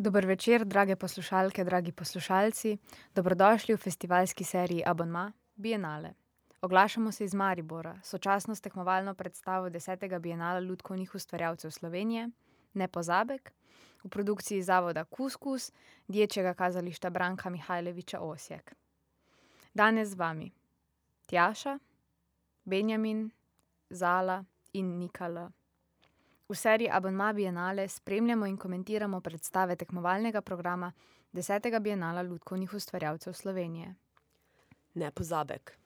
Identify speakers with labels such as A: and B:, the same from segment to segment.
A: Dober večer, drage poslušalke, dragi poslušalci. Dobrodošli v festivalski seriji Abonma Bienale. Oglašamo se iz Maribora, sočasno s tekmovalno predstavo desetega Bienala lutkovnih ustvarjalcev Slovenije, Nepozabek, v produkciji zavoda Kuskus, Dječjega kazališča Branka Mihajloviča Osjek. Danes z vami Tjaša, Benjamin, Zala in Nika L. V seriji Abonma Bienale spremljamo in komentiramo predstave tekmovalnega programa desetega Bienala lutkovnih ustvarjalcev Slovenije.
B: Nepozabek.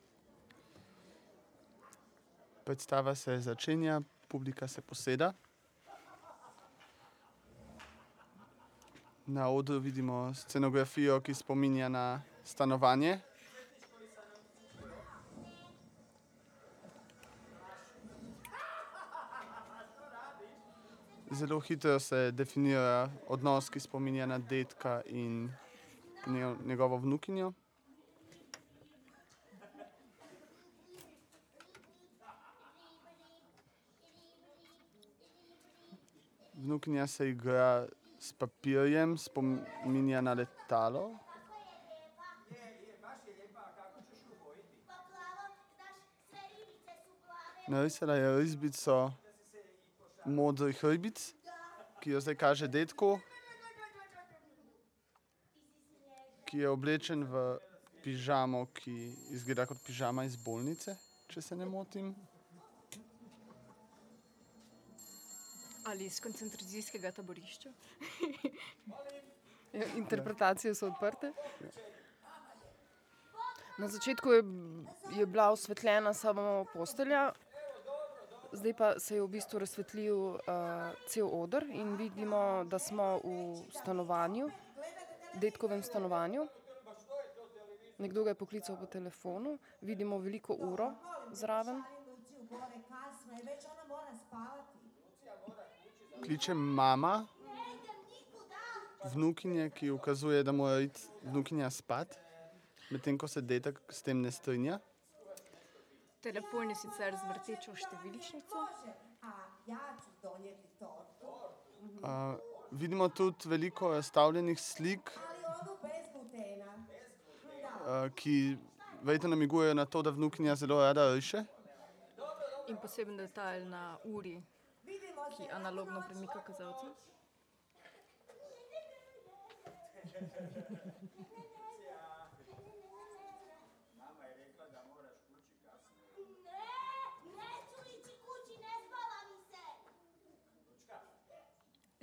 C: Predstava se začenja, publika se poseda. Na odru vidimo scenografijo, ki spominja na stanovanje. Zelo hitro se definira odnos, ki spominja na dedka in njegovo vnukinjo. Vnukinja se igra s papirjem, spominja na letalo. Narisala je risbico modrih ribic, ki jo zdaj kaže dedku, ki je oblečen v pižamo, ki izgleda kot pižama iz bolnice, če se ne motim.
D: Ali iz koncentracijskega taborišča.
B: Interpretacije so odprte. Na začetku je, je bila osvetljena samo postelja, zdaj pa se je v bistvu razsvetlil, cel oder in vidimo, da smo v stanovanju, dedkovem stanovanju. Nekdo ga je poklical po telefonu, vidimo veliko uro zraven.
C: Kliče mama vnukinje, ki ukazuje, da mora iti vnukinja spat, medtem ko se dedek s tem ne strinja.
D: Telefon je sicer z vrtečo številčnico.
C: vidimo tudi veliko razstavljenih slik, ki verjetno namigujejo na to, da vnukinja zelo rada riše.
D: In poseben detajl na uri, ki analogno premika kazalce.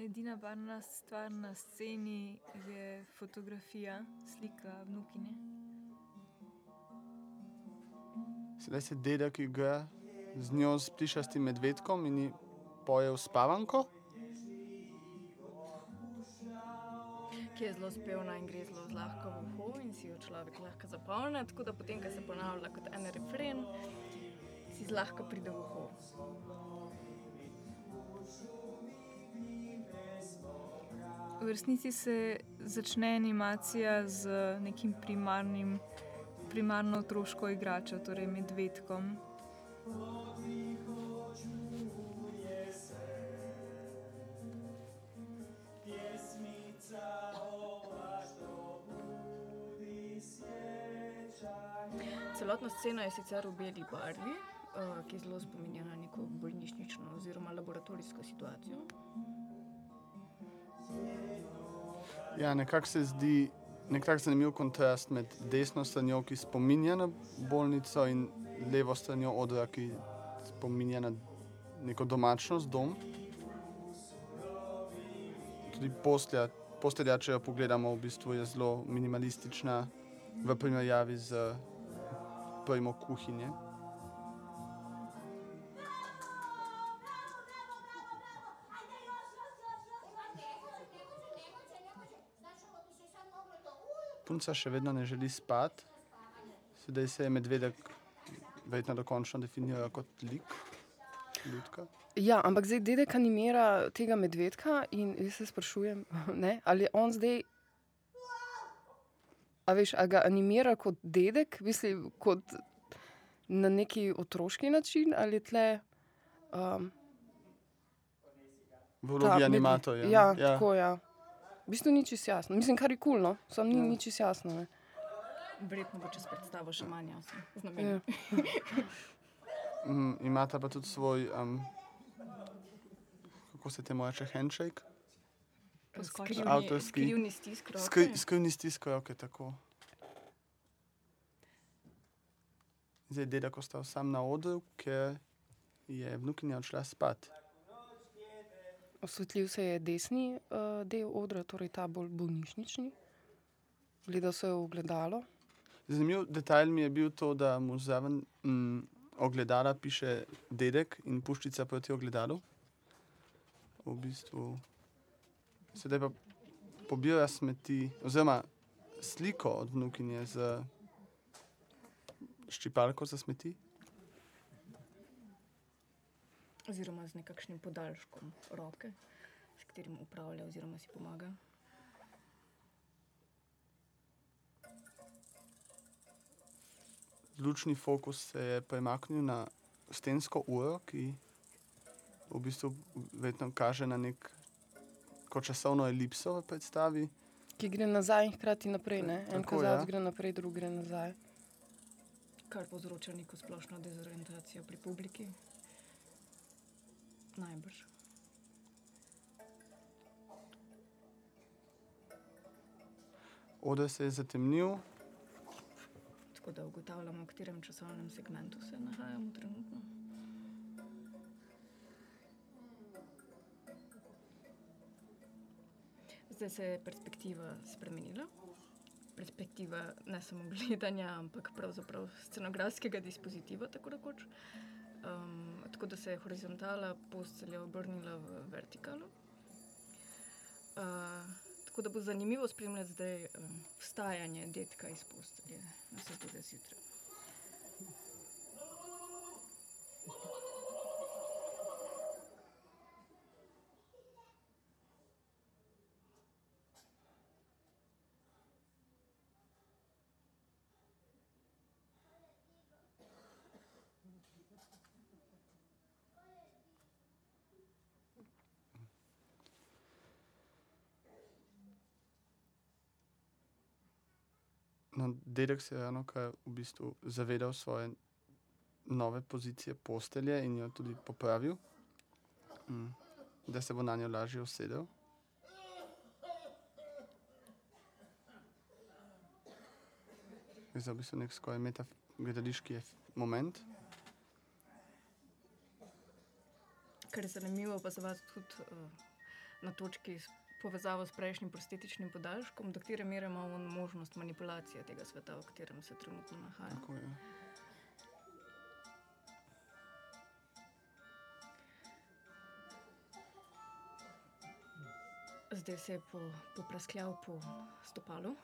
D: Edina barvna stvar na sceni je fotografija, slika vnukinje.
C: Sedaj se dedek igra z njo s plišastim medvedkom in ji poje uspavanko.
D: Ki je zelo spevna in gre zelo zlahka v uho in si jo človek lahko zapomni, tako da potem, ko se ponavlja kot en refren, si zlahka pride v uho. V resnici se začne animacija z nekim primarnim, primarno otroško igračo, torej medvedkom. Celotna scena je sicer v beli barvi, ki zelo spominja na neko bolnišnično oziroma laboratorijsko situacijo.
C: Ja, nekako se zdi neki tak zanimiv kontrast med desno stranjo, ki spominja na bolnico, in levo stranjo odra, ki spominja na neko domačnost, dom. Tudi postelja, postelja, če jo pogledamo, v bistvu je zelo minimalistična v primerjavi s pojmo kuhinje. Punca še vedno ne želi spati. Sedaj se je medvedek verjetno dokončno definiral kot lik, lutka.
B: Ja, ampak zdaj dedek animira tega medvedka in jaz se sprašujem, ne, ali je on zdaj, a veš, a ga animira kot dedek, mislim, kot na neki otroški način ali je tule,
C: V vlogi animatorja,
B: Ja,
C: ja.
B: tako, ja. V bistvu ni čisto jasno. Mislim, kar je kulno, cool, no? samo ni
C: Ja.
B: nič čisto jasno. Ne?
D: Verjetno bo čez predstavo še manj jasno.
B: Ja.
C: Mm, imata pa tudi svoj, um, kako se temu reče, handshake?
D: Skrivni,
C: Avtorski.
D: skrivni stisk roke.
C: Skri, skrivni stiskajo, ok, tako. Zdaj, dedek ostal sam na odru, ker je vnukinja odšla spat.
B: Osvetlil se je desni uh, del odra, torej ta bolj bolnišnični. Gledal se je v gledalo.
C: Zanimiv detajl mi je bil to, da mu zraven mm, ogledala piše dedek in puščica proti ogledalu. V bistvu sedaj pa pobira smeti, oziroma sliko od vnukinje z ščipalko za smeti.
D: Oziroma z nekakšnim podaljškom roke, s katerim upravlja oziroma si pomaga.
C: Lučni fokus se je premaknil na stensko uro, ki v bistvu vedno kaže na nek kot časovno elipso v predstavi.
B: Ki gre nazaj in hkrati naprej. Ne? En
C: Tako,
B: kazalec
C: ja.
B: gre naprej, drugi gre nazaj.
D: Kar povzroča neko splošno dezorientacijo pri publiki. Najbrž.
C: Oder se je zatemnil,
D: Tako da ugotavljamo, v katerem časovnem segmentu se nahajamo trenutno. Zdaj se je perspektiva spremenila. Perspektiva ne samo gledanja, ampak pravzaprav scenografskega dispozitiva, tako rekoč. Um, tako da se je horizontala postelja obrnila v vertikalo. Uh, tako da bo zanimivo spremljati zdaj um, vstajanje detka iz postelje na svetega zjutraj.
C: No, dedek se je ravno kar v bistvu zavedal svoje nove pozicije postelje in jo tudi popravil, mm, da se bo na njo lažje usedel. Gre za v bistvu nek skoraj ef- moment.
D: Kar je zanimivo, pa za vas tudi uh, na točki s povezavo s prejšnjim prostetičnim podaljškom, do katere mere ima on možnost manipulacije tega sveta, v katerem se trenutno nahaja.
C: Tako je.
D: Zdaj se je po, popraskljal po stopalu.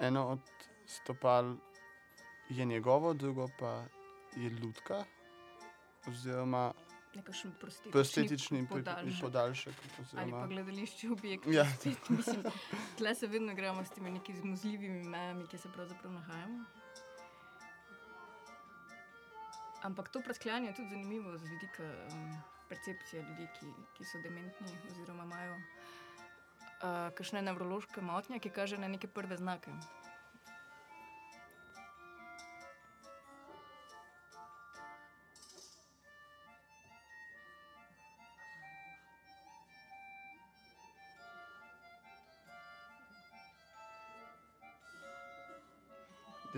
C: Eno od stopal je njegovo, drugo pa je lutka, oziroma
D: Nekakšen prostetični,
C: prostetični
D: podaljšek.
C: podaljšek.
D: Ali pa
C: Oziroma,
D: gledališči objekt.
C: Ja.
D: Spet, mislim, tle se vedno igramo s temi neki zmuzljivimi mejami, ki se pravzaprav nahajamo. Ampak to preskljanje je tudi zanimivo z vidika um, percepcije ljudi, ki, ki so dementni oziroma imajo uh, kakšne nevrološke motnje, ki kaže na neke prve znake.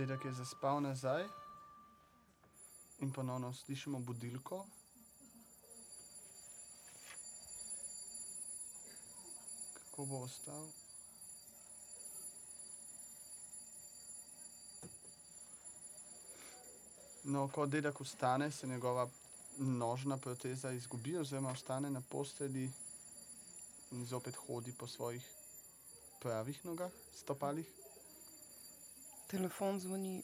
C: Dedek je zaspal nazaj in ponovno slišimo budilko. Kako bo ostal? No, ko dedek vstane, se njegova nožna proteza izgubi, oziroma ostane na posteli in zopet hodi po svojih pravih nogah, stopalih.
B: Telefon zvoni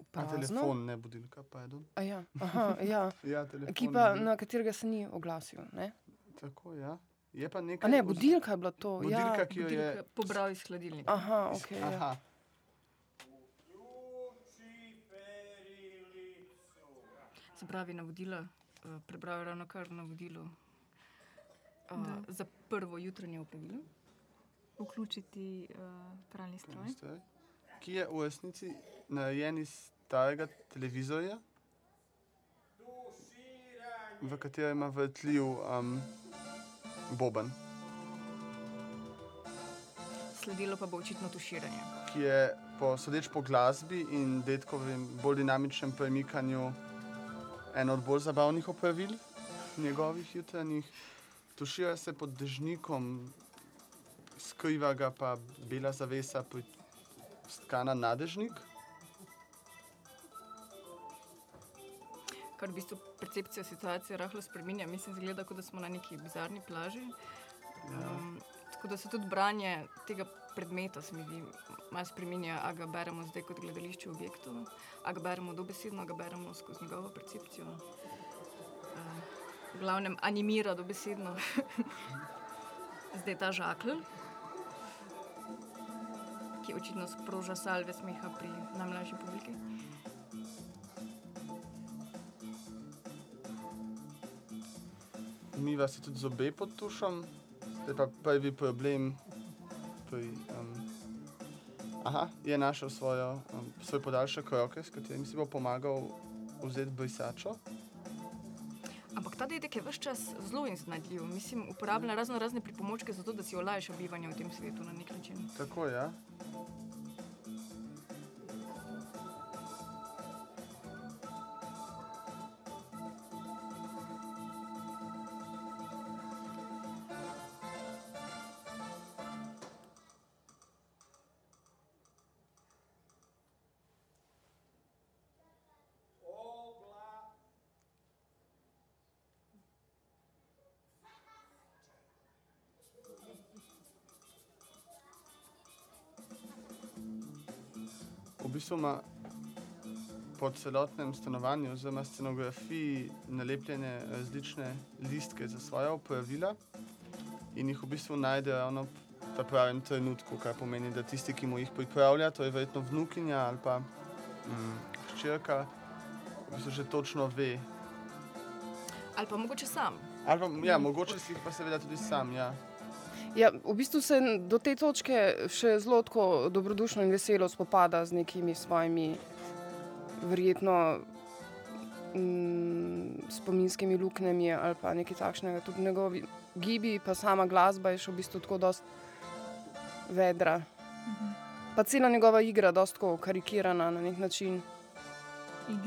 B: v
C: A telefon, ne budilka, pardon.
B: A ja, aha, ja.
C: Ja, telefon.
B: Ki pa,
C: ne.
B: na katerega se ni oglasil. Ne?
C: Tako, ja. Je pa
B: A
C: nekaj.
B: ne,
C: oz-
B: budilka je bila to.
C: Budilka,
B: ja.
C: ki jo je.
D: Budilka Pobral iz hladilnika.
B: Aha, ok. Ja.
C: Aha,
D: Se pravi, navodila uh, prebral ravno kar navodilo uh, za prvo jutranje opravilo.
A: Vključiti uh, pralni stroj.
C: Stroj, Ki je v resnici narejen iz starega televizorja, v katerem ima vrtljiv um, boben,
D: Sledilo pa bo očitno tuširanje.
C: ki je po sodeč po glasbi in detkovem bolj dinamičnem premikanju eno od bolj zabavnih opravil njegovih jutranjih. Tušira se pod dežnikom, skriva ga pa bela zavesa, na dežnik.
D: Kar v bistvu percepcijo situacije rahlo spremenja. Mislim, zgleda, kot da smo na neki bizarni plaži. Um, tako da se tudi branje tega predmeta, se mi zdi, malo spremenja. A ga beremo zdaj kot gledališče v objektu, a ga beremo dobesedno, a ga beremo skozi njegovo percepcijo. Uh, v glavnem animira dobesedno. zdaj ta žakelj, ki očitno sproža salve smeha pri najmlajši publiki.
C: Mi vas je tudi zobe pod tušom, zdaj pa prvi problem. Pri, um, aha, je našel svojo, um, svoj podaljšek roke, s katerim si bo pomagal vzeti brisačo.
D: Ampak ta dedek je vse čas zelo iznajdljiv. Mislim, uporablja razno razne pripomočke za to, da si olajša bivanje v tem svetu na nek način.
C: Tako je. Ja. Ima po celotnem stanovanju, oziroma scenografiji, nalepljene različne listke za svoje opravila in jih v bistvu najde ravno v pravem trenutku, kar pomeni, da tisti, ki mu jih pripravlja, to je verjetno vnukinja ali pa mm, hčerka, v bistvu že točno ve.
D: Ali pa mogoče sam.
C: Ali pa, ja, mogoče si jih pa seveda tudi sam. Ja.
B: Ja, v bistvu se do te točke še zelo dobrodušno in veselo spopada z nekimi svojimi, verjetno mm, spominskimi luknjami ali pa nekaj takšnega. Tudi njegovi gibi, pa sama glasba je še v bistvu tako dost vedra. Pa cela njegova igra, dost tako karikirana na nek način.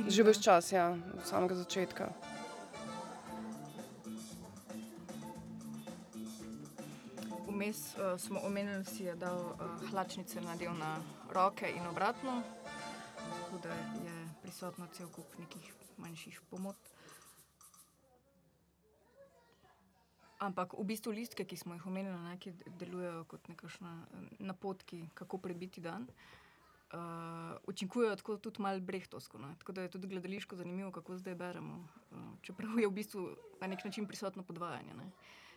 B: Že ves čas, ja, od samega začetka.
D: Vmes uh, smo omenili, da si je dal uh, hlačnice nadel na roke in obratno, tako da je prisotno cel kup nekih manjših pomot. Ampak v bistvu listke, ki smo jih omenili, ne, ki delujejo kot nekakšna eh, napotki, kako prebiti dan, uh, učinkujejo tako tudi malo brehtovsko. Ne. Tako da je tudi gledališko zanimivo, kako zdaj beremo. Uh, čeprav je v bistvu na nek način prisotno podvajanje. Ne.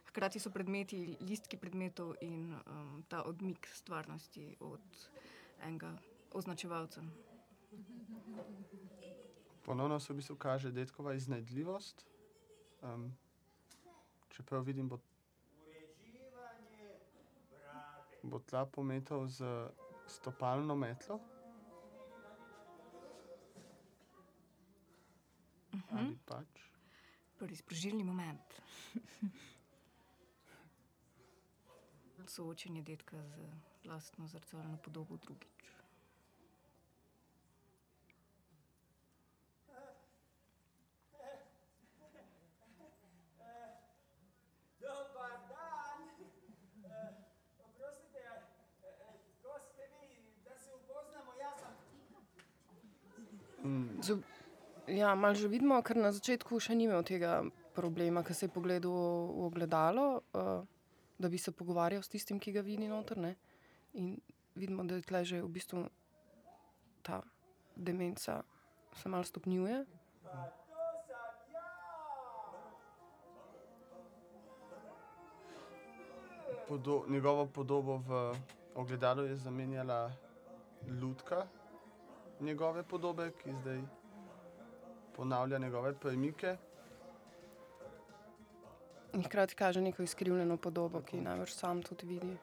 D: Hkrati so predmeti, listki predmetov in um, ta odmik stvarnosti od enega označevalca.
C: Ponovno se v bistvu kaže detkova iznajdljivost. Um, čeprav vidim, bo, bo tla pometal z stopalno metlo.
D: Uh -huh.
C: Ali pač.
D: Prvi sprožilni moment. Soočenje detka z lastno zrcalno podobo drugič.
E: Dobar dan. Eh, Oprostite, eh, ko ste vi, da se upoznamo, jaz sem
C: Mm,
B: ja, malo že vidimo, ker na začetku še ni imel tega problema, ker se je pogledal v ogledalo, uh, da bi se pogovarjal s tistim, ki ga vidi noter. Ne? In vidimo, da je tle že v bistvu ta demenca se malo stopnjuje.
C: podo, njegovo podobo v ogledalu je zamenjala lutka njegove podobe, ki zdaj ponavlja njegove premike.
B: In hkrati kaže neko izkrivljeno podobo, ki najbrž sam tudi vidi.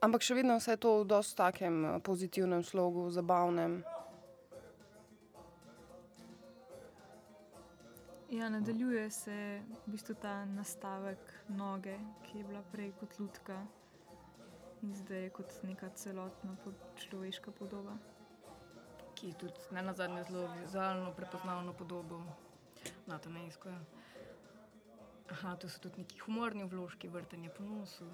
B: Ampak še vedno vse to v dosti takem eh, pozitivnem slogu, zabavnem.
F: Ja, nadaljuje se v bistvu ta nastavek noge, ki je bila prej kot lutka in zdaj je kot neka celotna človeška podoba.
D: Ki tudi ne na zadnje zelo vizualno prepoznavno podobo na to nejsko. Aha, tu so tudi neki humorni vložki, vrtanje po nosu.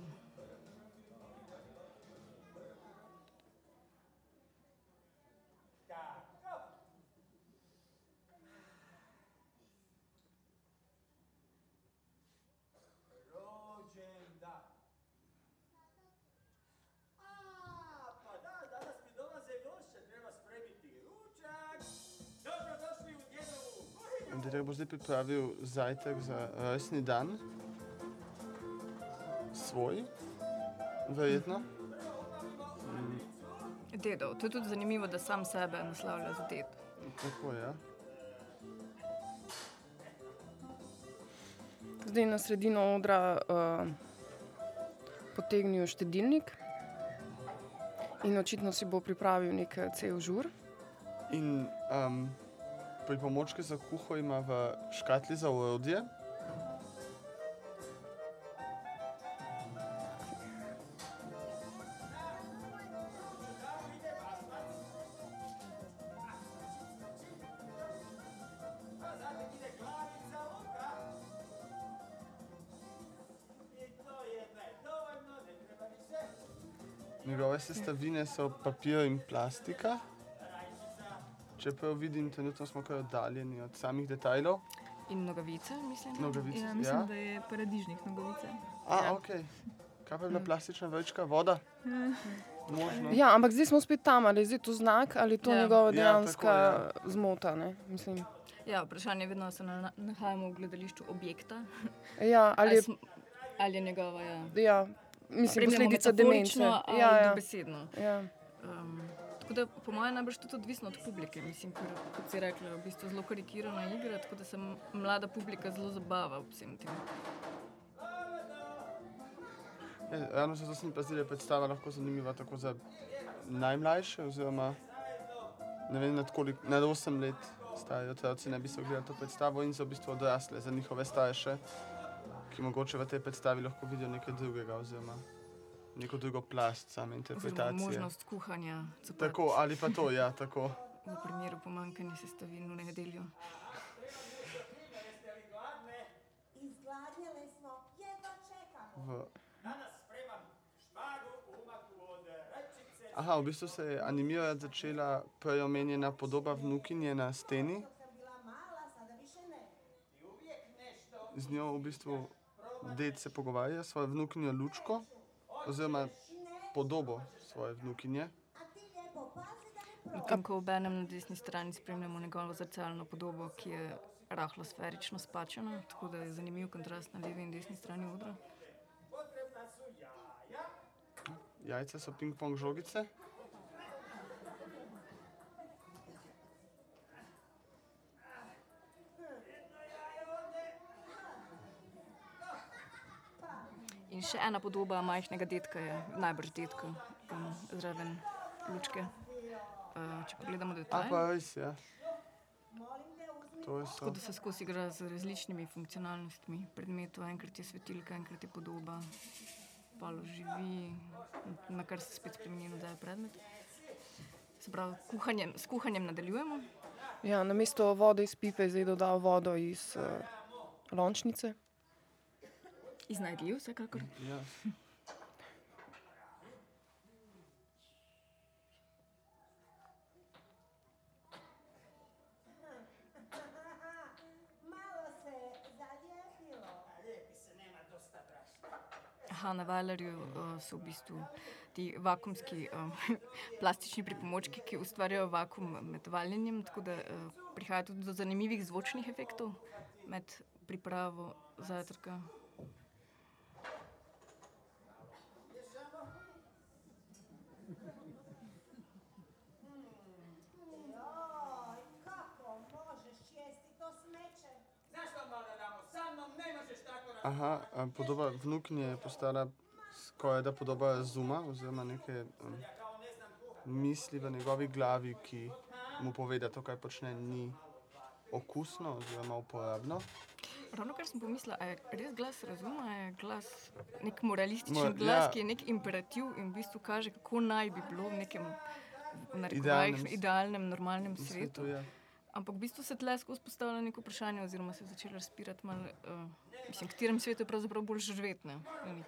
C: Andrej bo zdaj pripravil zajtrk za rojstni dan. Svoj, verjetno.
D: Dedov. To je tudi zanimivo, da sam sebe naslavlja za ded.
C: Tako je. Ja.
B: Zdaj na sredino odra uh, potegnil štedilnik in očitno si bo pripravil nek eh, cel žur.
C: In um, pripomočke za kuho ima v škatli za orodje.
E: I to je već dovoljno, ne treba više.
C: Njegove sestavine so papir in plastika. Čeprav vidim, trenutno smo kar oddaljeni od samih detajlov.
D: In nogavice, mislim.
C: Nogavice,
F: Ja, mislim,
C: ja.
F: da je paradižnik nogavice.
C: A,
D: Ja.
C: ok. Kaj pa je bila plastična vrečka? Voda? Možno.
B: Ja, ampak zdaj smo spet tam, ali je zdaj to znak ali to
D: Ja.
B: njegova
C: Ja,
B: dejanska
C: tako,
B: zmota. Ne? Mislim,
D: Ja, vprašanje je vedno, se na- nahajamo v gledališču objekta.
B: ja, ali
D: Ali,
B: je,
D: smo, ali je njegova ja,
B: ja, mislim, posledica
D: ali
B: Ja, ja,
D: dobesedno.
B: ja.
D: Um, tako da, po mojem, najbrž tudi odvisno od publike. Mislim, ker, kot si rekla, v bistvu zelo karikirana igra, tako da se mlada publika zelo zabava ob vsem tem.
C: Ravno zato se mi pa zdi, da je predstava lahko zanimiva tako za najmlajše, oziroma ne vem, nad, kolik, nad 8 let stari otroci ne bi se ogledali to predstavo in za v bistvu odrasle, za njihove starše, ki mogoče v tej predstavi lahko vidijo nekaj drugega, oziroma neko drugo plast same
D: Oziroma
C: interpretacije.
D: možnost kuhanja, coprt
C: Tako, ali pa to, ja, tako.
D: v primeru pomankanja sestavin v nedeljo.
C: V... Aha, v bistvu se je animirati začela prej omenjena podoba vnukinje na steni. Z njo v bistvu ded se pogovarja s svojo vnukinjo Lučko, oziroma podobo svoje vnukinje.
G: A ti lijepo pazi da ne prođe.
D: Medtem ko obenem na desni strani spremljamo njegovo zrcalno podobo, ki je rahlo sferično spačena, tako da je zanimiv kontrast na levi in desni strani odra.
C: Jajca so ping-pong žogice.
D: In še ena podoba majhnega detka je najbrž detka um, zraven lučke. Uh, če pogledamo
C: A
D: detajl,
C: pa res, ja.
G: Molim te uzmi
C: To je so.
D: tako da se skozi igra z različnimi funkcionalnostmi predmetov. Enkrat je svetilka, enkrat je podoba, palo živi, na kar se spet spremeni nazaj predmet. Se pravi, kuhanjem, s kuhanjem nadaljujemo.
B: Ja, na mesto vode iz pipe je zdaj dodal vodo iz uh, lončnice.
D: Iznajdljiv, vsekakor.
C: Ja.
D: Aha, na Valerju uh, so v bistvu ti vakumski um, plastični pripomočki, ki ustvarjajo vakum med valjenjem, tako da uh, prihaja tudi do zanimivih zvočnih efektov med pripravo zajtrka.
C: Aha, podoba vnukinje je postala skoraj da podoba razuma, oziroma neke um, misli v njegovi glavi, ki mu pove, da to, kar počne, ni okusno oziroma uporabno.
D: Ravno kar sem pomislila, je res glas razuma, je glas nek moralističen
C: Mo-
D: Mo, glas,
C: ja.
D: ki je nek imperativ in v bistvu kaže, kako naj bi bilo v nekem v
C: Idealnem
D: idealnem, normalnem svetu.
C: svetu, ja.
D: Ampak v bistvu se tle skozi postavlja neko vprašanje, oziroma se je začelo razpirati, malo, uh, mislim, v katerem svetu je pravzaprav bolj živeti.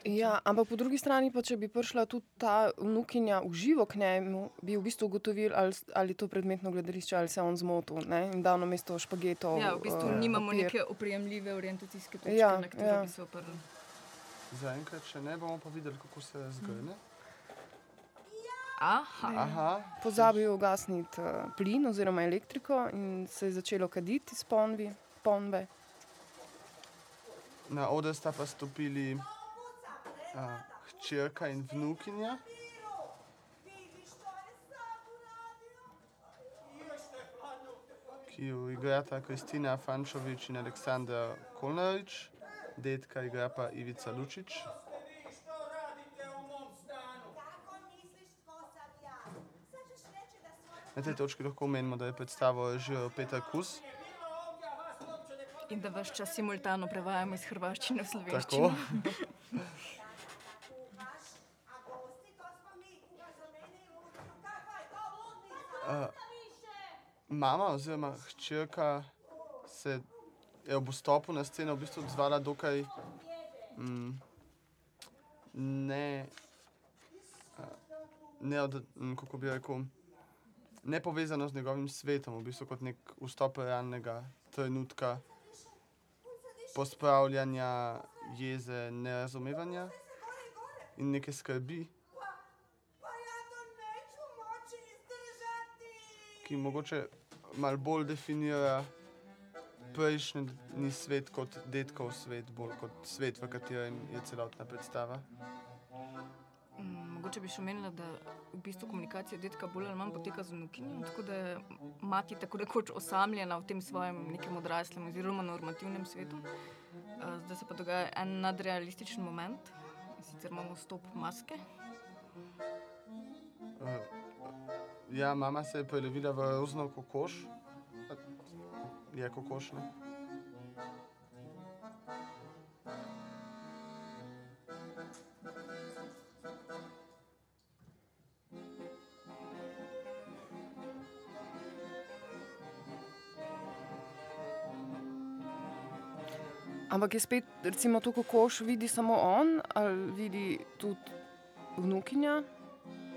B: Ja, ampak po drugi strani, pa, če bi prišla tudi ta vnukinja v živo k njemu, bi v bistvu ugotovili, ali, ali je to predmetno gledališče, ali se je on zmotil ne? in dal na mesto špagetov.
D: Ja, v bistvu
B: eh,
D: nimamo
B: papir.
D: neke oprijemljive orientacijske točke,
B: Ja,
D: na katero
B: ja.
D: bi se oprli.
C: Zaenkrat še ne bomo pa videli, kako se razgrne.
D: Aha,
C: Aha,
B: Pozabil je ugasniti uh, plin oziroma elektriko in se je začelo kaditi iz ponvi, ponve.
C: Na oder sta pa stopili a, hčerka in vnukinja. Ki jo igrata Kristina Fančovič in Aleksandra Kolnarič, detka igra pa Ivica Lučič. Na tej točki lahko omenimo, da je predstavo režiral Peter Kus.
D: In da vse čas simultano prevajamo iz hrvaščine v slovenščino.
G: Više!
C: mama oziroma hčerka se je ob vstopu na sceno v bistvu odzvala dokaj mm, ne, a, ne od, mm, kako bi rekel, nepovezano z njegovim svetom, v bistvu kot nek vstop realnega trenutka pospravljanja, jeze, nerazumevanja in neke skrbi, ki mogoče malo bolj definira prejšnji svet kot detkov svet, bolj kot svet, v katerem je celotna predstava.
D: Mogoče bi še omenila, da v bistvu komunikacija detka bolj ali manj poteka z vnukinjo, tako da je mati tako rekoč osamljena v tem svojem nekem odraslem oziroma normativnem svetu. Eh, Zdaj se pa dogaja en nadrealističen moment, sicer imamo stop maske.
C: Uh, ja, mama se je prelevila v rozno kokoš. Je kokoš, ne?
B: Ampak je spet, recimo, to kokoš vidi samo on, ali vidi tudi vnukinja.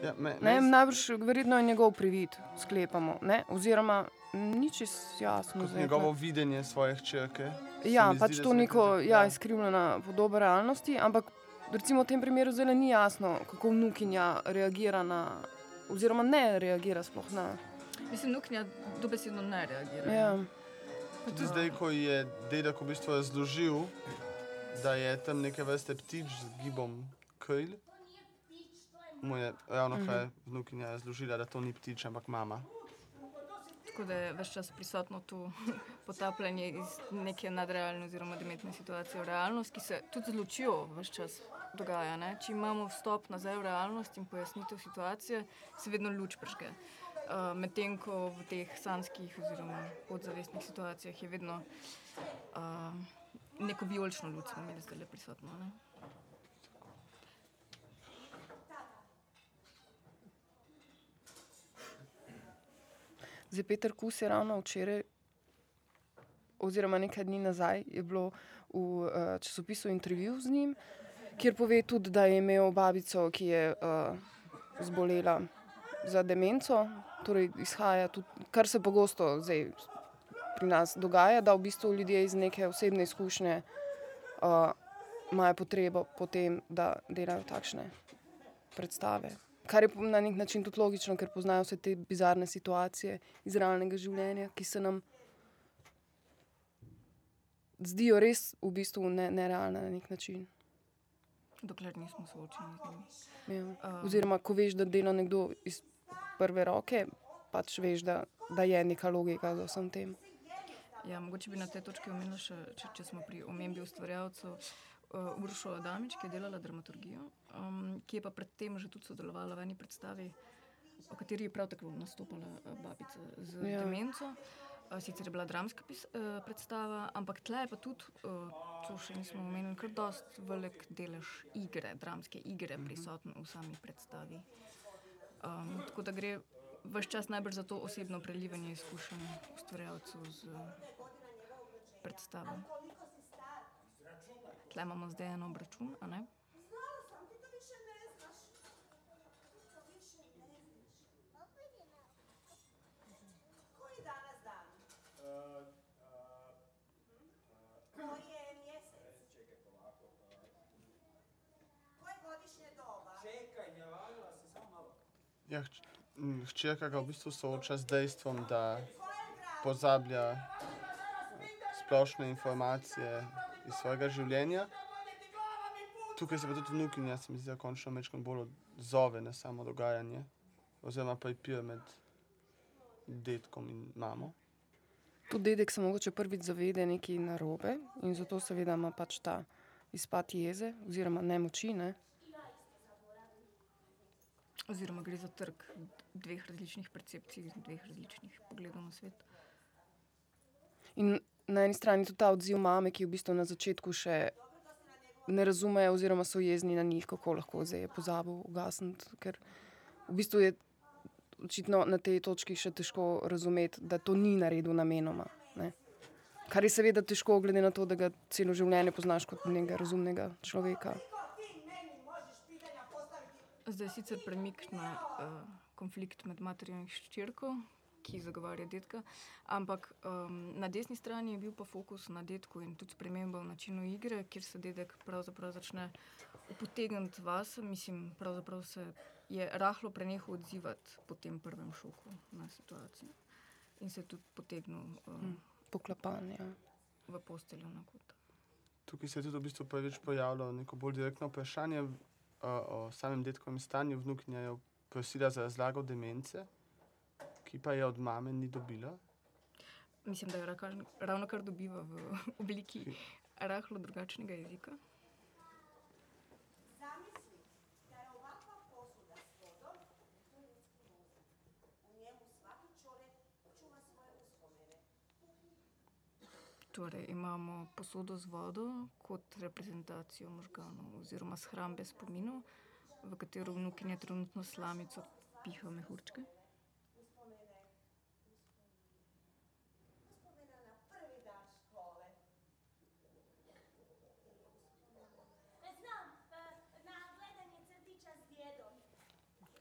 C: Ja, me,
B: Ne,
C: se-
B: najbrž verjetno je njegov privid, sklepamo. Ne? Oziroma, ni čisto jasno.
C: njegovo videnje svoje hčerke. se
B: Ja, pač
C: zdi,
B: to neko
C: nekako-
B: ja, izkrivljena podoba realnosti, ampak recimo v tem primeru zelo ni jasno, kako vnukinja reagira na, oziroma ne reagira sploh na.
D: Mislim, vnukinja dobesedno ne reagira.
B: Ja.
C: Tudi zdaj, ko je dedek v bistvu razložil, da je tam neke vrste ptič z gibom kril, mu je ravno
B: Mhm.
C: kar vnukinja razložila, da to ni ptič, ampak mama.
D: Tako da je vse čas prisotno to potapljanje iz neke nadrealne oziroma dementne situacije v realnost, ki se tudi z lučjo vse čas dogaja. Ne? Če imamo vstop nazaj v realnost in pojasnitev situacije, se vedno luč prižge. Uh, Medtem ko v teh sanskih oziroma podzavestnih situacijah je vedno uh, neko vijolično luč, smo imeli zdaj prisotno. Ne?
B: Zdaj, Peter Kus je ravno včeraj, oziroma nekaj dni nazaj, je bilo v uh, časopisu intervju z njim, kjer pove tudi, da je imel babico, ki je uh, zbolela za demenco. Torej, izhaja tudi, kar se pogosto zdaj pri nas dogaja, da v bistvu ljudje iz neke osebne izkušnje uh, imajo potrebo po tem, da delajo takšne predstave. Kar je na nek način tudi logično, ker poznajo vse te bizarne situacije iz realnega življenja, ki se nam zdijo res v bistvu ne, nerealne na nek način.
D: Dokler nismo soočeni z njimi.
B: Ja.
D: Um.
B: Oziroma, ko veš, da dela nekdo iz prve roke, pač veš, da, da je neka logika za vsem tem.
D: Ja, mogoče bi na tej točki omenila še, če, če smo pri omembi ustvarjalcev, uh, Uršo Adamič, ki je delala dramaturgijo, um, ki je pa predtem že tudi sodelovala v eni predstavi, o kateri je prav tako nastopala uh, babica z
B: Ja.
D: demenco. Uh, sicer je bila dramska pis, uh, predstava, ampak tle je pa tudi, uh, to še nismo omenili, kar dost velik delež igre, dramske igre prisoten v sami predstavi. Um, tako da gre vse čas najbolj za to osebno prelivanje izkušenj ustvarjalcev z predstavo. Tle imamo zdaj en obračun, a ne?
G: Znala sam, ti to više ne znaš. Ti to više ne znaš. Koji je danas dan? Koji je mjesec? Koje godišnje doba?
E: Čekaj, ne valila se samo malo.
C: Ja, hčerka ga v bistvu sooča z dejstvom, da pozablja splošne informacije iz svojega življenja. Tukaj se pa tudi vnukinja, se mi zdi, da končno mečkam bolj odzove na samo dogajanje, oziroma pa je pije med detkom in mamo.
B: Tudi dedek se mogoče prvič zavede nekaj narobe in zato seveda ima pač ta izpad jeze oziroma nemoči. Ne?
D: Oziroma gre za trg dveh različnih percepcij, dveh različnih pogledov na svet.
B: In na eni strani tudi ta odziv mame, ki v bistvu na začetku še ne razumejo, oziroma so jezni na njih, kako lahko zdaj je pozabil ugasniti. Ker v bistvu je očitno na tej točki še težko razumeti, da to ni naredil namenoma. Ne? Kar je seveda težko, glede na to, da ga celo življenje poznaš kot nekega razumnega človeka.
G: Ti meni možeš pitanja postaviti
D: Zdaj je sicer premik na uh, konflikt med materijo in hčerko, ki zagovarja detka, ampak um, na desni strani je bil pa fokus na detku in tudi sprememba v načinu igre, kjer se dedek pravzaprav začne potegniti vas. Mislim, pravzaprav se je rahlo prenehal odzivati po tem prvem šoku na situacijo in se je tudi potegnil um,
B: Poklapanje. Ja.
D: v posteljo na kot.
C: Tukaj se je tudi v bistvu pojavilo neko bolj direktno vprašanje o samem detkovem stanju. Vnukinja je prosila za razlago demence, ki pa je od mame ni dobila.
D: Mislim, da jo ravno, ravno kar dobiva v obliki rahlo drugačnega jezika. Torej, imamo posodo z vodo kot reprezentacijo možganov oziroma shrambe spominov, v katero vnukinja trenutno slamico piha mehurčke.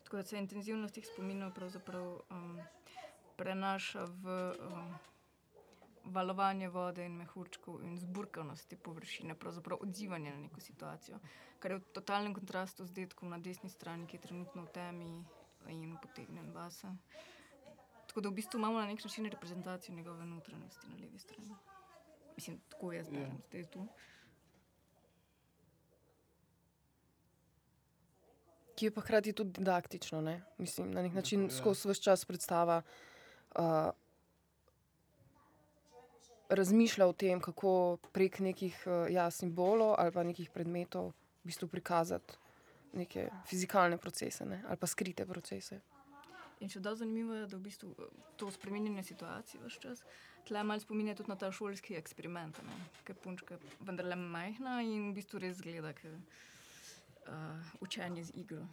D: Tako da se intenzivnost teh spominov pravzaprav um, prenaša v um, valovanje vode in mehurčkov in zburkanost te površine, pravzaprav odzivanje na neko situacijo, kar je v totalnem kontrastu z detkom na desni strani, ki je trenutno v temi in potegnjen vase. Tako da v bistvu imamo na nek način reprezentacijo njegove notranjosti na levi strani. Mislim, tako jaz berem,
C: Ja.
D: zdaj tu.
B: Ki je pa hkrati tudi didaktično. Ne? Mislim, na nek način
C: ja.
B: skozi vse čas predstava. Uh, Razmišlja o tem, kako prek nekih uh, ja, simbolov ali pa nekih predmetov v bistvu prikazati neke fizikalne procese ne? ali pa skrite procese.
D: In še da zanimivo je, da v bistvu eh, to spremenjanje situacije vse čas. Tle malo spominja tudi na ta šolski eksperiment, ker punčka je vendarle majhna in v bistvu res gleda, ker uh, učenje z igro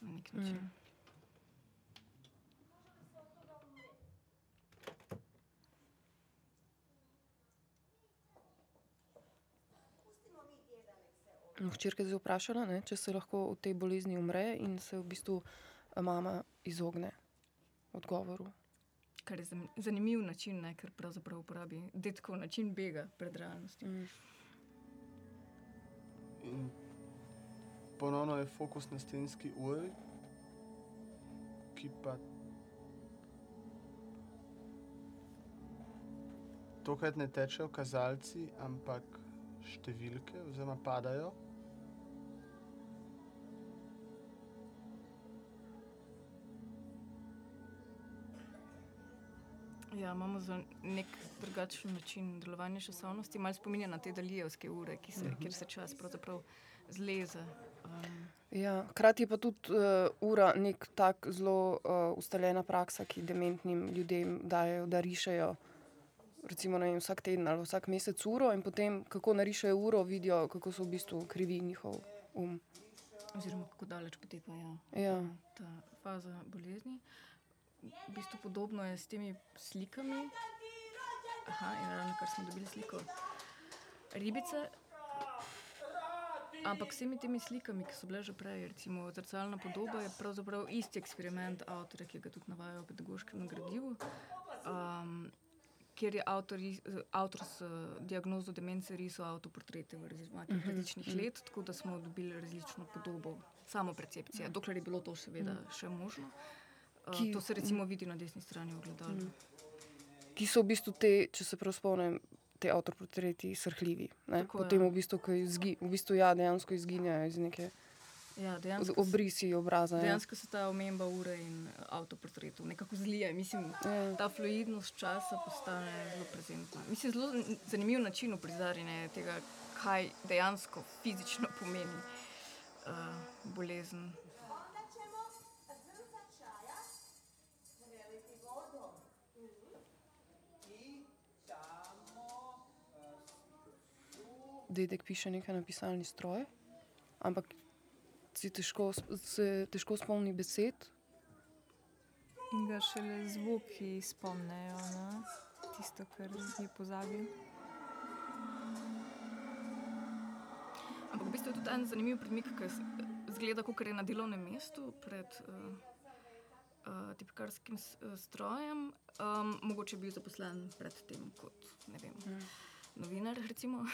D: na nek način. Mm.
B: Včeraj je vprašala, ne, če se lahko v tej bolezni umre in se v bistvu eh, mama izogne odgovoru.
D: Kar je zan- zanimiv način, ne? ker pravzaprav uporabi detkov način bega pred realnostjo.
B: Mm.
C: In ponovno je fokus na stenski uri, ki pa tokrat ne tečejo kazalci, ampak številke, oziroma padajo.
D: Ja, imamo za nek drugačen način delovanja časovnosti, malo spominja na te daljevske ure, ki se, kjer se čas pravzaprav zleze. Um,
B: Ja, hkrati je pa tudi uh, ura nek tak zelo uh, ustaljena praksa, ki dementnim ljudem dajo, da rišejo. Recimo vem, vsak teden ali vsak mesec uro, in potem, kako narišejo uro, vidijo, kako so v bistvu krivi njihov um.
D: oziroma kako daleč poteka ja,
B: Ja.
D: ta faza bolezni. V bistvu podobno je s temi slikami. Aha, in ravno kar smo dobili sliko ribice. Ampak vsemi temi slikami, ki so bile že prej, recimo zrcalna podoba, je pravzaprav isti eksperiment avtorja, ki ga tudi navajajo v pedagoškem gradivu. Um, Ker je avtor, eh, avtor s diagnozo demence risal avtoportrete v različnih, različnih let, tako da smo dobili različno podobo, samo percepcije, dokler je bilo to seveda še možno. Uh,
B: Ki-
D: to se recimo vidi na desni strani ogledala.
B: ki so v bistvu te, če se prav spomnim, te avtoportreti srhljivi.
D: Tako.
B: Potem v bistvu, ko izgi, v bistvu ja, dejansko izginjajo iz neke
D: Ja, dejansko,
B: obrisi obraza. ja.
D: dejansko se ta omemba ure in avtoportretov nekako zlije. Mislim,
B: Ja.
D: ta fluidnost časa postane zelo prezentna. Mislim, zelo zanimiv način uprizarjanja tega, kaj dejansko fizično pomeni uh, bolezen.
B: Dedek piše nekaj na pisalni stroj, ampak si težko, se težko spomni besed.
F: In ga šele zvoki spomnejo na tisto, kar je pozabil.
D: Ampak v bistvu je tudi en zanimiv premik, ki zgleda, kot je na delovnem mestu pred uh, uh, tipkarskim eh, strojem. Um, mogoče je bil zaposlen predtem kot ne vem, novinar. Recimo.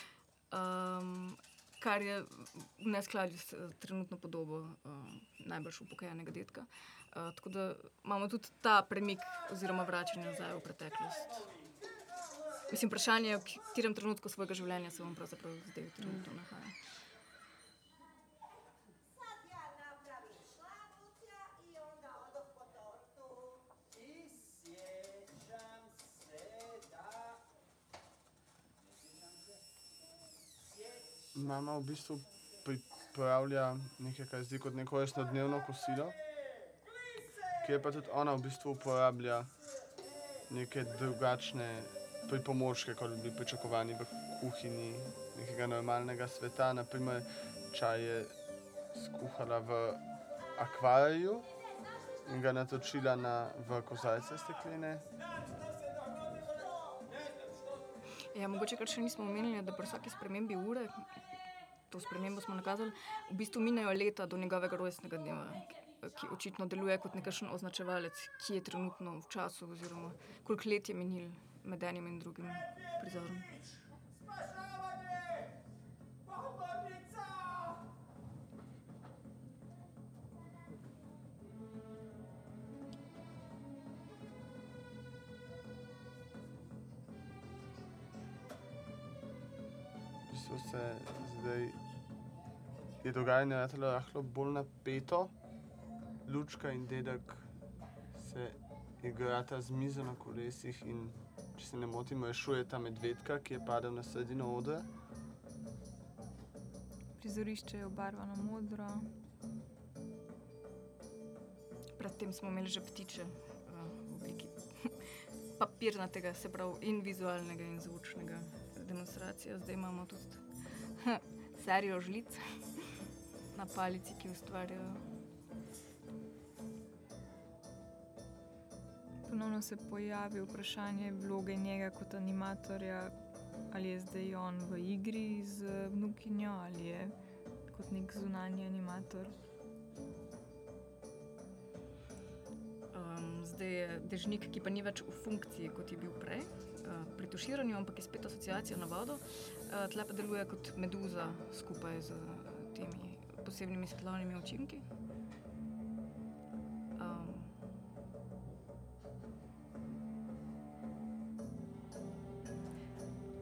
D: um, kar je v neskladju s eh, trenutno podobo uh, najbolj upokojenega detka. Uh, tako da imamo tudi ta premik, oziroma vračanje nazaj v preteklost. Mislim, vprašanje je, v katerem trenutku svojega življenja se vam pravzaprav zdaj trenutno nahaja.
G: Sad ja napravim šlabuća i onda odoh po tortu.
E: I sjećam se da...
C: Mama v bistvu pripravlja nekaj, kar zdi kot neko resno dnevno kosilo, kjer pa tudi ona v bistvu uporablja neke drugačne pripomočke, kot bi bili pričakovani v kuhinji nekega normalnega sveta. Naprimer, čaj je skuhala v akvariju in ga natočila na, v kozarce steklene.
D: Ja, mogoče, kar še nismo omenili, je, da pri vsaki spremembi ure, to spremembo smo nakazali, v bistvu minejo leta do njegovega rojstnega dneva, ki- očitno deluje kot nekakšen označevalec, ki je trenutno v času, oziroma koliko let je minil med enim in drugim prizorom.
C: V bistvu se zdaj je dogajanje ratalo rahlo bolj napeto. Lučka in dedek se igrata z mizo na kolesih in, če se ne motim, rešujeta medvedka, ki je padel na sredino odra.
F: Prizorišče je obarvano modro,
D: Predtem smo imeli že ptiče uh, v obliki papirnatega, se pravi, in vizualnega, in zvočnega demonstracija. Zdaj imamo tudi serijo žlic na palici, ki ustvarjajo.
F: Ponovno se pojavi vprašanje vloge njega kot animatorja, ali je zdaj on v igri z vnukinjo ali je kot nek zunanji animator.
D: Um, zdaj je dežnik, ki pa ni več v funkciji, kot je bil prej, pri tuširanju, ampak je spet asociacija na vodo. Uh, tle pa deluje kot meduza skupaj z uh, temi posebnimi svetlobnimi učinki. Um,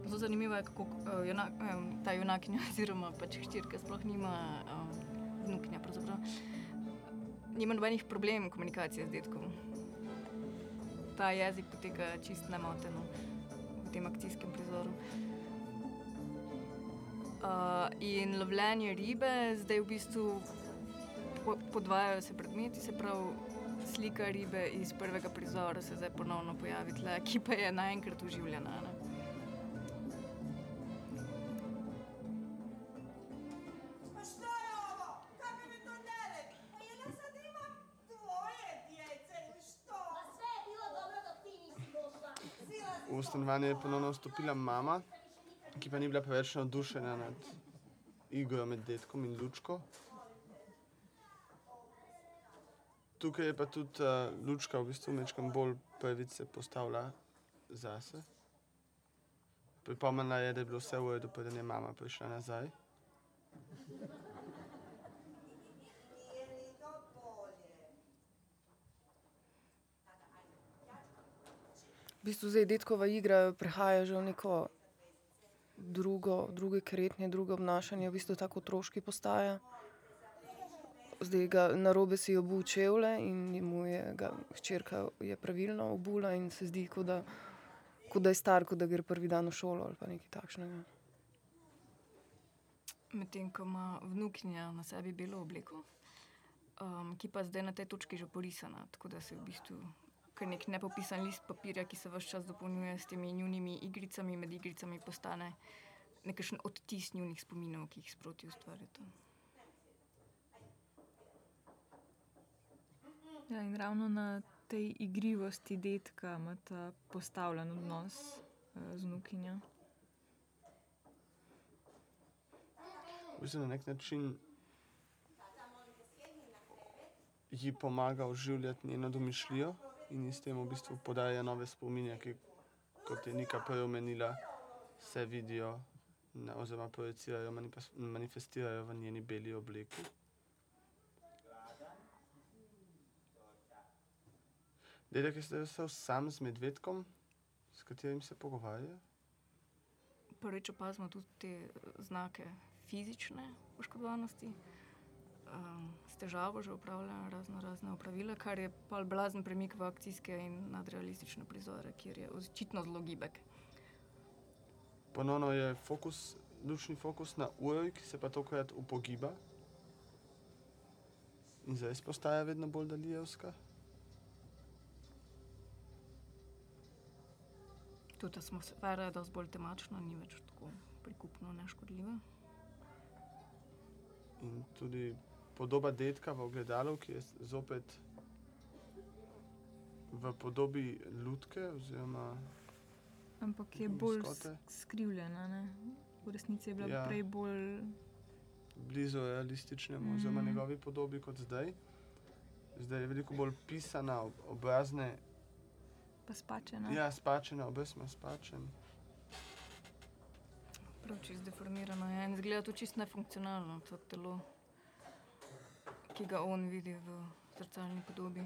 D: Zelo zanimivo je, kako uh, junak, um, ta junakinja, oziroma pač hčerka, sploh nima um, vnukinja. pravzaprav nima nobenih problemov komunikacije z detkom. ta jezik poteka čist nemoteno v tem akcijskem prizoru. Uh, in lovljenje ribe, zdaj v bistvu po, podvajajo se predmeti, se pravi, slika ribe iz prvega prizora se zdaj ponovno pojavi tle, ki pa je naenkrat oživljena. Ne?
C: V stanovanje je ponovno vstopila mama, ki pa ni bila preveč navdušena nad igro med detkom in lučko. Tukaj je pa tudi uh, lučka v bistvu mečkam bolj prvice postavila zase. Pripomnila je, da je bilo vse v redu, preden je mama prišla nazaj.
B: Bistvu zdaj detkova igra prehaja že v neko drugo, druge kretnje, drugo obnašanje, v bistvu tako otroški postaja. Zdaj ga na robe si obu čevlje in mu je ga hčerka je pravilno obula in se zdi, kot da, kot da je star, kot da gre prvi dan v šolo ali pa nekaj takšnega.
D: Medtem ko ima vnukinja na sebi belo obleko, um, ki pa zdaj na tej točki že porisana, tako da se v bistvu kar nek nepopisan list papirja, ki se vse čas dopolnjuje s temi njunimi igricami, med igricami postane nekakšen odtis njunih spominov, ki jih sproti ustvarjata.
F: Ja, in ravno na tej igrivosti detka imata postavljen odnos eh, z nukinjo.
C: V bistvu na nek način ji pomaga oživljati njeno domišljijo in s tem v bistvu podaja nove spominje, ki, kot je Nika prej omenila, se vidijo ne, oziroma projicirajo, manifes- manifestirajo v njeni beli obleki. Dedek je zdaj ostal sam z medvedkom, s katerim se pogovarja.
D: Prvič opazimo tudi te eh, znake fizične poškodovanosti. Um, s težavo že upravlja razno razne opravila, kar je pa blazen premik v akcijske in nadrealistične prizore, kjer je očitno zelo gibek.
C: Ponovno je fokus, lučni fokus na uri, ki se pa tokrat upogiba. In zdaj postaja vedno bolj daljevska.
D: Tudi atmosfera je dosti bolj temačna, ni več tako prikupno neškodljiva.
C: In tudi podoba detka v ogledalu, ki je zopet v podobi lutke oziroma
F: Ampak je bolj
C: Maskote.
F: sk- skrivljena. Ne? V resnici je bila
C: Ja.
F: prej bolj.
C: blizu realističnemu, oziroma
F: Mhm.
C: njegovi podobi kot zdaj. Zdaj je veliko bolj pisana, ob- obrazne,
F: Pa spačena.
C: ja, spačena, obraz ima spačen.
D: Prav čist deformirano je in zgleda to čist nefunkcionalno, to telo, ki ga on vidi v zrcalni podobi.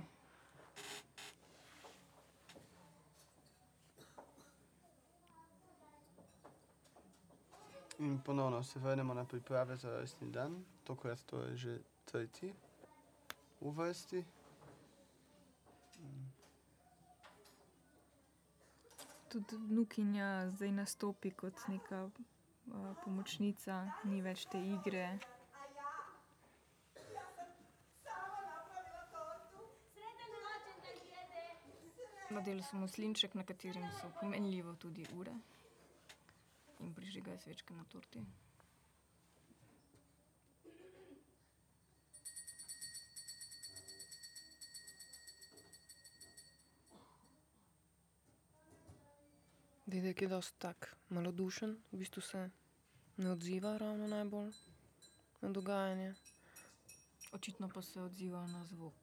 C: In ponovno se vrnemo na priprave za rojstni dan, tokrat to je že tretji v vrsti.
F: Tudi vnukinja zdaj nastopi kot neka uh, pomočnica, ni več te igre.
D: Nadeli so mu slinček, na katerem so pomenljivo tudi ure in prižigajo svečke na torti.
B: Dedek je dosti tak malodušen, v bistvu se ne odziva ravno najbolj na dogajanje.
D: Očitno pa se odziva na zvok.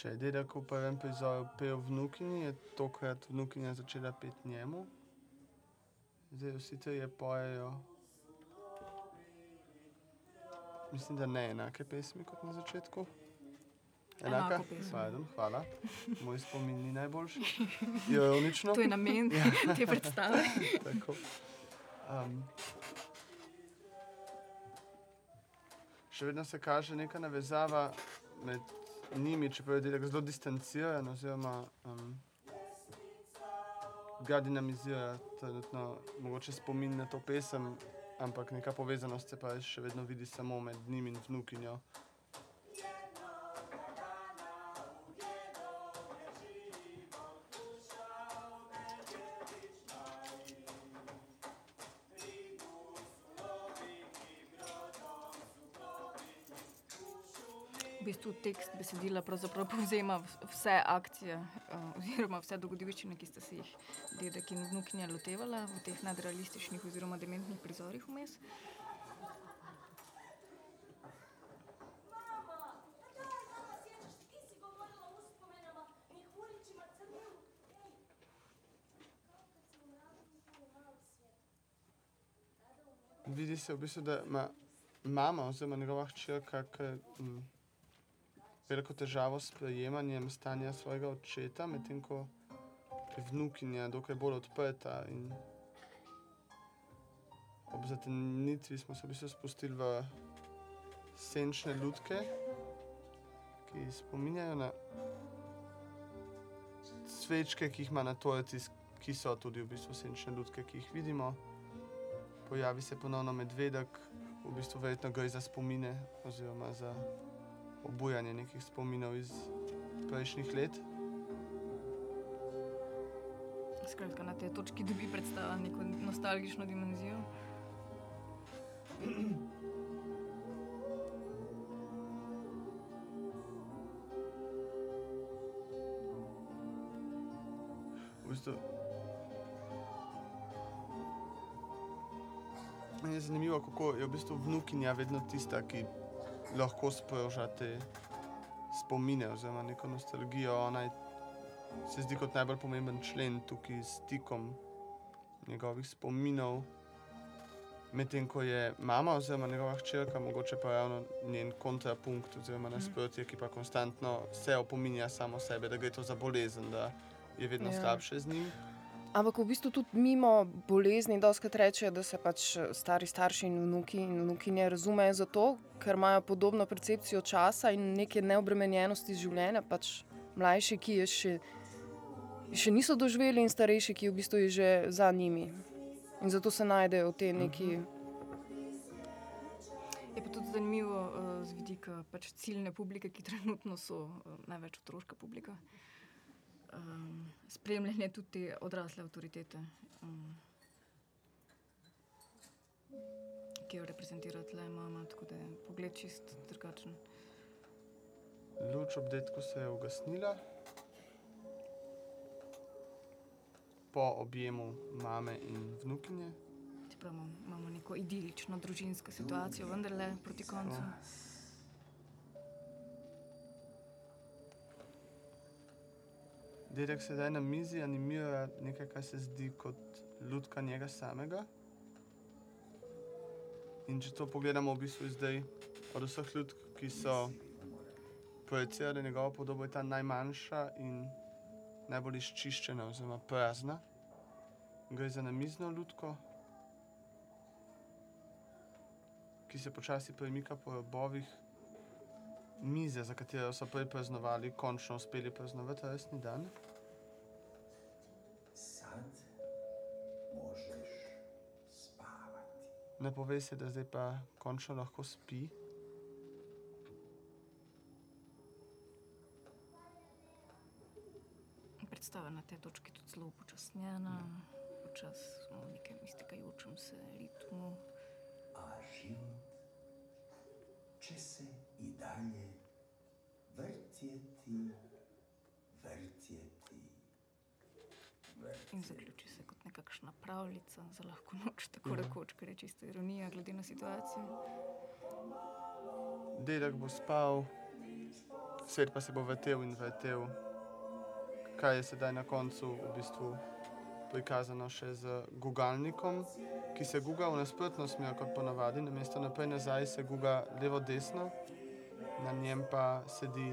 C: Če je dedek prvem prizoru pel vnukinji, je tokrat vnukinja začela peti njemu. Zdaj vsi trije pojejo. Mislim, da ne enake pesmi kot na začetku. Enaka? Biden, hvala. Moj spomin ni najboljši. Ironično.
D: To je namen
C: Ja.
D: te predstave.
C: Tako. Um, še vedno se kaže neka navezava med njimi, čeprav je delek zelo distanciran, oziroma um, ga dinamizira trenutno, mogoče spomin na to pesem, ampak neka povezanost se pa še vedno vidi samo med njim in vnukinjo.
D: Besedila pravzaprav povzema vse akcije uh, oziroma vse dogodivščine, ki ste se jih dedek in vnukinja lotevala v teh nadrealističnih oziroma dementnih prizorih vmes.
C: Vidi se v bistvu, da ima mama oziroma njegova hčerka kar, mm, veliko težavo s prejemanjem stanja svojega očeta, medtem ko je vnukinja dokaj bolj odprta. Ob zatenitvi smo se v bistvu spustili v senčne lutke, ki spominjajo na svečke, ki jih ima na torti, ki so tudi v bistvu senčne lutke, ki jih vidimo pojavi se ponovno medvedek, v bistvu verjetno gre za spomine oziroma za obujanje nekih spominov iz prejšnjih let.
D: Skratka, na tej točki dobi predstava neko nostalgično dimenzijo.
C: V bistvu, meni je zanimivo, kako je v bistvu vnukinja vedno tista, ki lahko sproža te spomine oziroma neko nostalgijo. Ona je, se zdi kot najbolj pomemben člen tukaj s stikom njegovih spominov. Medtem ko je mama oziroma njegova hčerka, mogoče pa ravno njen kontrapunkt oziroma nasprotje, ki pa konstantno se opominja samo sebe, da gre to za bolezen, da je vedno
B: ja.
C: slabše z njim.
B: Ampak v bistvu tudi mimo bolezni, doskrat rečejo, da se pač eh, stari starši in vnuki in vnukinje razumejo zato, ker imajo podobno percepcijo časa in neke neobremenjenosti življenja. Pač mlajši, ki je še, še niso doživeli, in starejši, ki v bistvu je že za njimi. In zato se najdejo v tej neki.
D: Je pa tudi zanimivo uh, z vidika pač ciljne publike, ki trenutno so uh, največ otroška publika. Um, spremljanje tudi odrasle avtoritete, um, ki jo reprezentira tle mama, tako da je pogled čist drugačen.
C: Luč ob detku se je ugasnila. Po objemu mame in vnukinje.
D: Čeprav imamo, neko idilično družinsko situacijo, vendarle proti koncu.
C: Dedek sedaj na mizi animira nekaj, kar se zdi kot lutka njega samega. In če to pogledamo, v bistvu zdaj od vseh lutk, ki so projicirale njegovo podobo, je ta najmanjša in najbolj izčiščena, oziroma prazna. Gre za namizno lutko, ki se počasi premika po robovih mize, za katero so prej praznovali, končno uspeli praznovati resni dan. Ne pove se, da zdaj pa končno lahko spi.
D: Predstava na tej točki tudi zelo upočasnjena, počasi smo v nekem iztekajočem se ritmu.
E: A život će se i dalje vrtjeti, vrtjeti,
D: In zaključi nekakšna pravljica za lahko noč, tako rekoč, ker je čisto ironija glede na situacijo.
C: Dedek bo spal, svet pa se bo vrtel in vrtel. Kaj je sedaj na koncu v bistvu prikazano še z gugalnikom, ki se guga v nasprotno smer kot ponavadi, namesto naprej nazaj se guga levo-desno, na njem pa sedi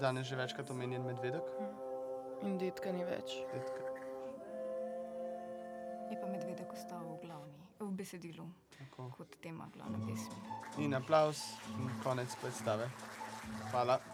C: danes že večkrat omenjen medvedek.
B: In detka ni več.
C: Dedka.
D: Je pa medvedek ostal v glavni, v besedilu,
C: Tako.
D: kot tema glavne pesmi.
C: In aplaus in konec predstave. Hvala.